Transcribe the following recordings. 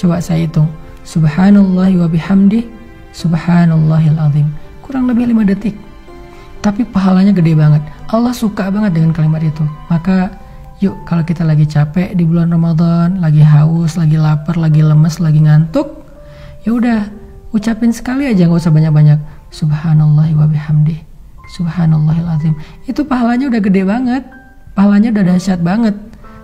Coba saya hitung. Subhanallah wa bihamdi, subhanallahil azim. Kurang lebih 5 detik. Tapi pahalanya gede banget. Allah suka banget dengan kalimat itu. Maka yuk kalau kita lagi capek di bulan Ramadan, lagi haus, lagi lapar, lagi lemes, lagi ngantuk, ya udah ucapin sekali aja nggak usah banyak-banyak. Subhanallah wa bihamdi. Subhanallahil azim. Itu pahalanya udah gede banget. Pahalanya udah dahsyat banget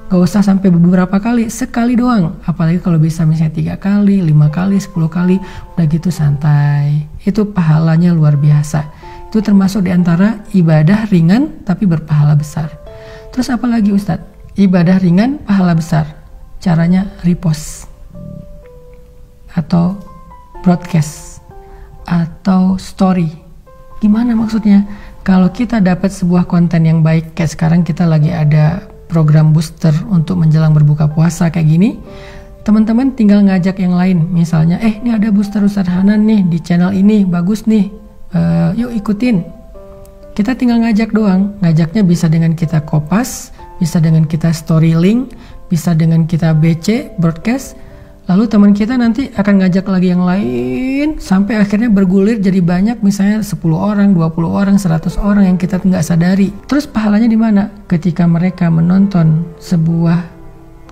Gak usah sampai beberapa kali, sekali doang. Apalagi kalau bisa misalnya tiga kali, lima kali, sepuluh kali, udah gitu santai. Itu pahalanya luar biasa. Itu termasuk di antara ibadah ringan tapi berpahala besar. Terus apa lagi Ustadz? Ibadah ringan, pahala besar. Caranya repost atau broadcast atau story. Gimana maksudnya? Kalau kita dapat sebuah konten yang baik, kayak sekarang kita lagi ada program booster untuk menjelang berbuka puasa kayak gini, teman-teman tinggal ngajak yang lain. Misalnya, eh ini ada booster Ustadz Hanan nih di channel ini, bagus nih, uh, yuk ikutin. Kita tinggal ngajak doang. Ngajaknya bisa dengan kita kopas, bisa dengan kita story link, bisa dengan kita BC, broadcast, Lalu teman kita nanti akan ngajak lagi yang lain sampai akhirnya bergulir jadi banyak misalnya 10 orang, 20 orang, 100 orang yang kita nggak sadari. Terus pahalanya di mana? Ketika mereka menonton sebuah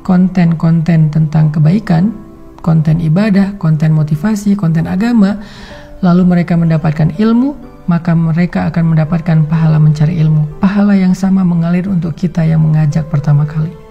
konten-konten tentang kebaikan, konten ibadah, konten motivasi, konten agama, lalu mereka mendapatkan ilmu, maka mereka akan mendapatkan pahala mencari ilmu. Pahala yang sama mengalir untuk kita yang mengajak pertama kali.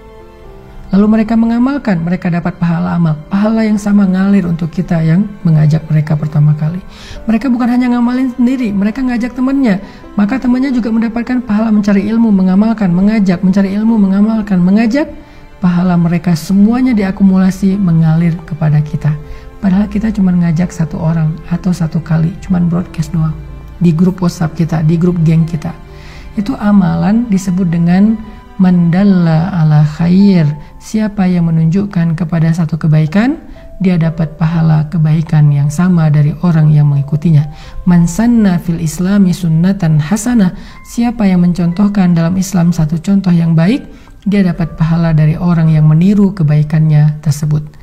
Lalu mereka mengamalkan, mereka dapat pahala amal. Pahala yang sama ngalir untuk kita yang mengajak mereka pertama kali. Mereka bukan hanya ngamalin sendiri, mereka ngajak temannya. Maka temannya juga mendapatkan pahala mencari ilmu, mengamalkan, mengajak, mencari ilmu, mengamalkan, mengajak. Pahala mereka semuanya diakumulasi mengalir kepada kita. Padahal kita cuma ngajak satu orang atau satu kali, cuma broadcast doang. Di grup WhatsApp kita, di grup geng kita. Itu amalan disebut dengan mandalla ala khair siapa yang menunjukkan kepada satu kebaikan dia dapat pahala kebaikan yang sama dari orang yang mengikutinya. Mansanna fil islami sunnatan hasanah. Siapa yang mencontohkan dalam Islam satu contoh yang baik dia dapat pahala dari orang yang meniru kebaikannya tersebut